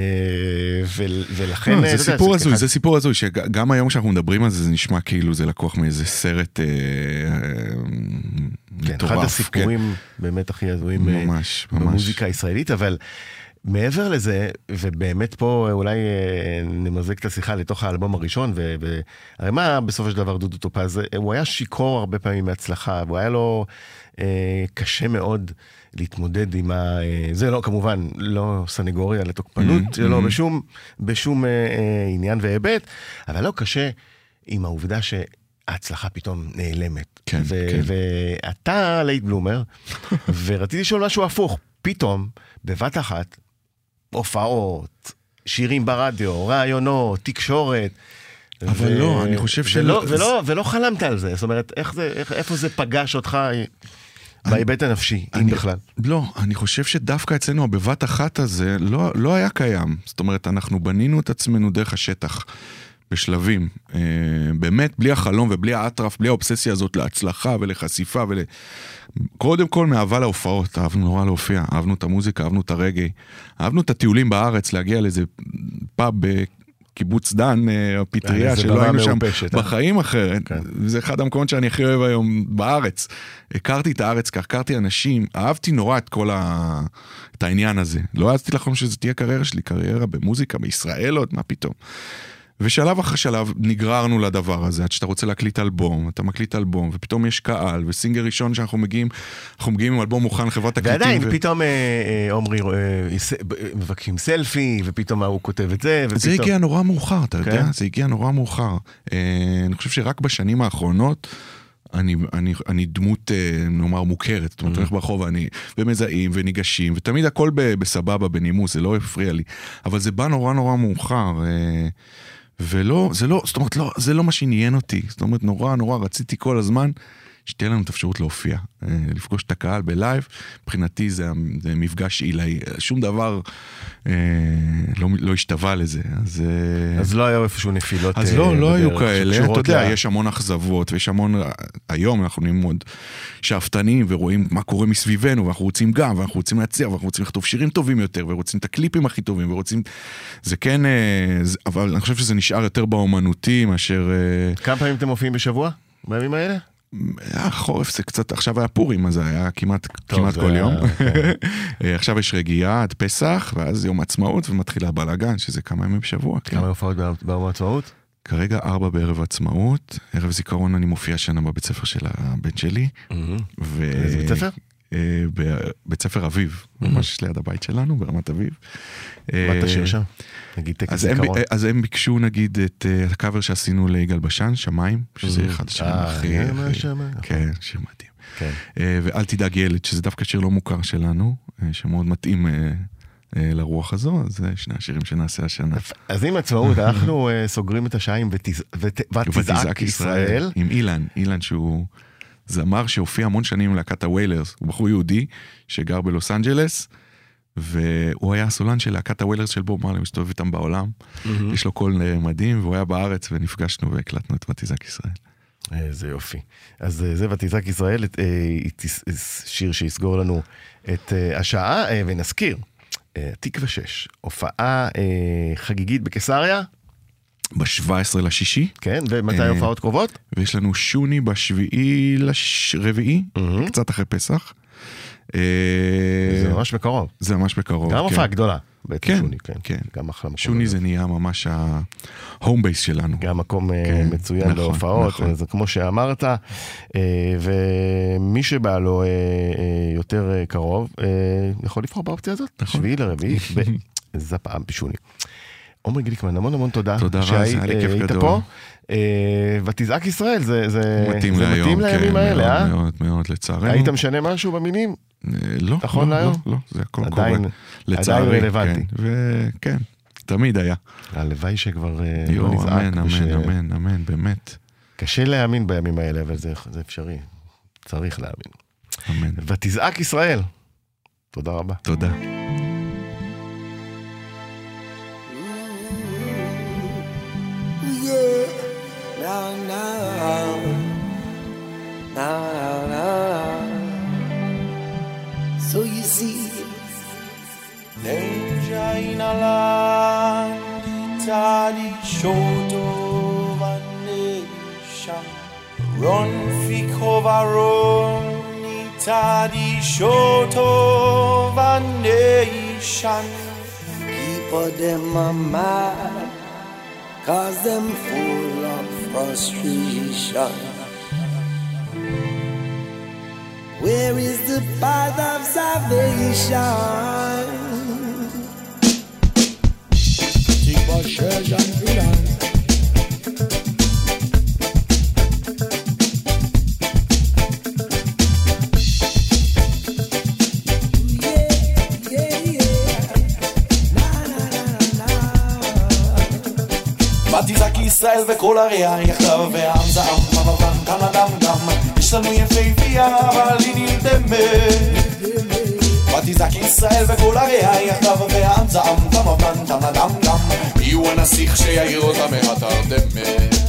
ולכן, לא, זה סיפור הזוי, זה סיפור הזוי, שגם היום שאנחנו מדברים על זה, זה נשמע כאילו זה לקוח מאיזה סרט אה, אה, כן, מטורף. אחד כן. הסיפורים באמת הכי הזויים אה, ממש, ממש. במוזיקה הישראלית, אבל מעבר לזה, ובאמת פה אולי אה, נמזג את השיחה לתוך האלבום הראשון, ו- ו- הרי מה בסופו של דבר דודו טופז, אה, הוא היה שיכור הרבה פעמים מהצלחה, והוא היה לו אה, קשה מאוד להתמודד עם ה... אה, זה לא, כמובן, לא סנגוריה לתוקפנות Mhm, שלו mhm. בשום, בשום אה, עניין והיבט, אבל לא קשה עם העובדה ש... ההצלחה פתאום נעלמת. כן, ו- כן. ואתה late bloomer, ורציתי לשאול משהו הפוך. פתאום, בבת אחת, הופעות, שירים ברדיו, ראיונות, תקשורת. אבל לא, אני חושב ולא, של- ולא, ולא חלמת על זה, זאת אומרת, איך זה, איך, איפה זה פגש אותך בהיבט הנפשי, אם אני- בכלל? לא, אני חושב שדווקא אצלנו הבבת אחת הזה לא, לא היה קיים. זאת אומרת, אנחנו בנינו את עצמנו דרך השטח, בשלבים. אה, באמת, בלי החלום ובלי האטרף, בלי האובססיה הזאת להצלחה ולחשיפה ול... קודם כל מאהבה להופעות, אהבנו נורא להופיע, אהבנו את המוזיקה, אהבנו את הרגעי, אהבנו את הטיולים בארץ, להגיע לאיזה פאב בקיבוץ דן, אה, הפטריה, שלא היינו שם מעופשת, אה? בחיים אחרת. כן. זה אחד המקומות שאני הכי אוהב היום בארץ. הכרתי את הארץ, כך, הכרתי אנשים, אהבתי נורא את כל ה... את העניין הזה. לא העזתי לחלום שזה תהיה קריירה שלי, קריירה במוזיקה, בישראל עוד, מה פתאום. ושלב אחרי שלב נגררנו לדבר הזה, עד שאתה רוצה להקליט אלבום, אתה מקליט אלבום, ופתאום יש קהל, וסינגל ראשון שאנחנו מגיעים, אנחנו מגיעים עם אלבום מוכן לחברת תקליטים. ועדיין, ו... פתאום אה, אה, עומרי אה, ס- ב- אה, מבקשים סלפי, ופתאום ההוא כותב את זה, ופתאום... זה הגיע נורא מאוחר, אתה יודע? כן? זה הגיע נורא מאוחר. אה, אני חושב שרק בשנים האחרונות... אני, אני, אני דמות, אה, נאמר, מוכרת. זאת אומרת, הולך ברחוב ואני, ומזהים וניגשים, ותמיד הכל ב, בסבבה, בנימוס, זה לא הפריע לי. אבל זה בא נורא נורא מאוחר. אה, ולא, זה לא, זאת אומרת, לא, זה לא מה שעניין אותי. זאת אומרת, נורא נורא רציתי כל הזמן שתהיה לנו את האפשרות להופיע, אה, לפגוש את הקהל בלייב. מבחינתי זה, זה מפגש עילאי, שום דבר אה, לא, לא השתווה לזה. אז, אה, אז לא היו איפשהו נפילות אז אה, לא, לא היו כאלה, אתה יודע, ל- יש המון אכזבות ויש המון, היום אנחנו נהיים מאוד שאפתנים ורואים מה קורה מסביבנו ואנחנו רוצים גם, ואנחנו רוצים להציע ואנחנו רוצים לכתוב שירים טובים יותר ורוצים את הקליפים הכי טובים ורוצים, זה כן, זה- אבל אני חושב שזה נשאר יותר באומנותי מאשר, כמה פעמים אתם מופיעים בשבוע? בימים האלה? היה חורף זה קצת, עכשיו היה פורים אז זה היה כמעט, טוב, כמעט כל היה- יום. כן. עכשיו יש רגיעה עד פסח ואז יום עצמאות ומתחיל הבלאגן שזה כמה ימים בשבוע. כן. כמה הופעות ביום- העצמאות? כרגע ארבע בערב עצמאות, ערב זיכרון אני מופיע השנה בבית ספר של הבן שלי. ו... איזה בית ספר? אה, בבית ספר אביב, ממש ליד הבית שלנו ברמת אביב. מה אה, תשאיר שם? נגיד טקס זיכרון. אז הם ביקשו נגיד את אה, הקאבר שעשינו ליגאל בשן, שמיים, שזה אחד השירים אה, הכי... אה, הכי-. כן, שיר מדהים. כן. אה, ואל תדאג ילד, שזה דווקא שיר לא מוכר שלנו, שמאוד מתאים לרוח הזו, אז זה שני השירים שנעשה השנה. אז עם עצמאות, אנחנו סוגרים את השעה עם ותז- ות- ותזעק ישראל. עם אילן, אילן שהוא זמר שהופיע המון שנים עם להקת הוויילרס, הוא בחור יהודי שגר בלוס אנג'לס, והוא היה הסולן של להקת הוויילרס של בוב מרלי, מסתובב איתם בעולם, יש לו קול אה, מדהים, והוא היה בארץ ונפגשנו והקלטנו את ותזעק ישראל. איזה יופי. אז אה, זה ותזעק ישראל, אה, שיר שיסגור לנו את אה, השעה, אה, ונזכיר, אה, תקווה 6, הופעה אה, חגיגית בקיסריה, ב-17 לשישי, כן, ומתי אה, ההופעות קרובות? ויש לנו שוני בשביעי לרביעי, מהמם. קצת אחרי פסח. אה, זה ממש בקרוב. זה ממש בקרוב. גם כן. הופעה גדולה. בעצם כן, שוני, כן. כן. גם אחלה מקום. שוני. זה נהיה ממש ההום בייס שלנו. גם מקום אה, כן, מצוין נכון, להופעות, נכון. זה כמו שאמרת, אה, ומי שבא לו יותר קרוב, יכול לבחור באופציה הזאת, נכון. שביעי לרביעי, בזפעם פישוני. עמרי גליקמן, המון המון תודה. תודה רז, שהי- היה לי כיף גדול. פה. ותזעק ישראל, זה זה- מתאים זה לימים כן, האלה, אה? מאוד מאוד, לצערנו. היית משנה משהו במילים? לא, נכון לא? לא, לא, זה הכל עדיין- קורה. לצערי, רלוונטי. כן, וכן, תמיד היה. הלוואי שכבר אה, לא נזעק. אמן, וש- אמן, אמן, אמן, באמת. קשה להאמין בימים האלה, אבל זה זה אפשרי. צריך להאמין. אמן. ותזעק ישראל. תודה רבה. תודה. Now, now. easy. Leggia in all'andità di scioto vannescia, ronfico varonità di scioto vannescia. People them are mad, cause them full of frustration. Where is the path of salvation? Think about church and freedom. Yeah, yeah, yeah. Na, na, na, na. ותזעק ישראל וכל עריה יחדיו והעם זעם במבן כאן אדם גם יש לנו יפהפייה אבל היא נרדמת ותזעק ישראל וכל עריה יחדיו והעם זעם במבן כאן אדם גם מי הוא הנסיך שיעיר אותה מהתרדמת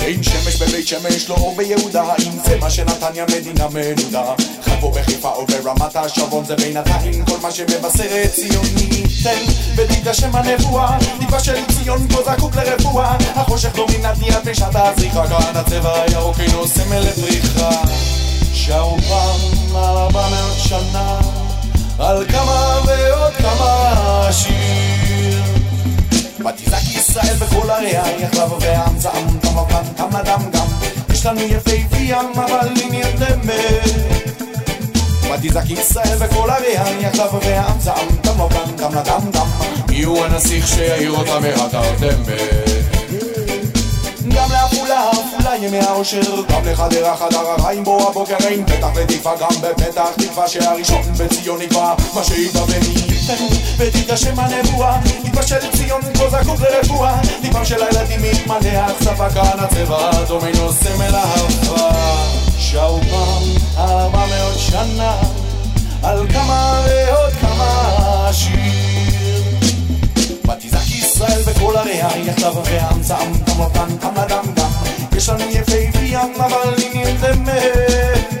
אין שמש בבית שמש, לא אור ביהודה, אם זה מה שנתניה מדינה מנודה. חבו בחיפה או ברמת השרון, זה בינתיים כל מה שמבשרת ציוני. תן ותתגשם הנבואה, טיפה של ציון פה זקוק לרפואה. החושך דומיננטי עד פשעת הזריחה, כאן הצבע הירוק אינו סמל לפריחה. שרו פעם ארבע מאות שנה, על כמה ועוד כמה השיר. ותזעק ישראל בכל עריה, יחלב והעם זעם, דם לבן, דם גם. יש לנו יפהפייה, אבל היא נרדמת. ותזעק ישראל בכל עריה, יחלב והעם זעם, דם לבן, דם לדם גם. מי הוא הנסיך שיעיר אותה מהתרדמת? גם לעפולה, עפולה ימי האושר, גם לחדרה חדר הרעים בו הבוקר אין פתח ותקווה, גם בפתח תקווה שהראשון בציון יקבע מה שידע וייתן ותתגשם הנבואה, יתבשל ציון כה זקוק לרפואה, ליבם של הילדים יתמלא אכספה כאן הצבע, דומינו סמל אהבה, בכל עריה, יחדיו והעם זעם, דם לבן, דם לדם גם. יש לנו יפהפייה, אבל היא נרדמת.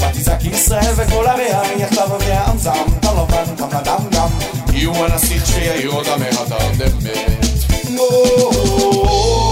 ותזעק ישראל בכל עריה, יחדיו והעם זעם, דם לבן, דם לדם גם. יהיו הנסיך שיעיר אותה מהתרדמת. Danger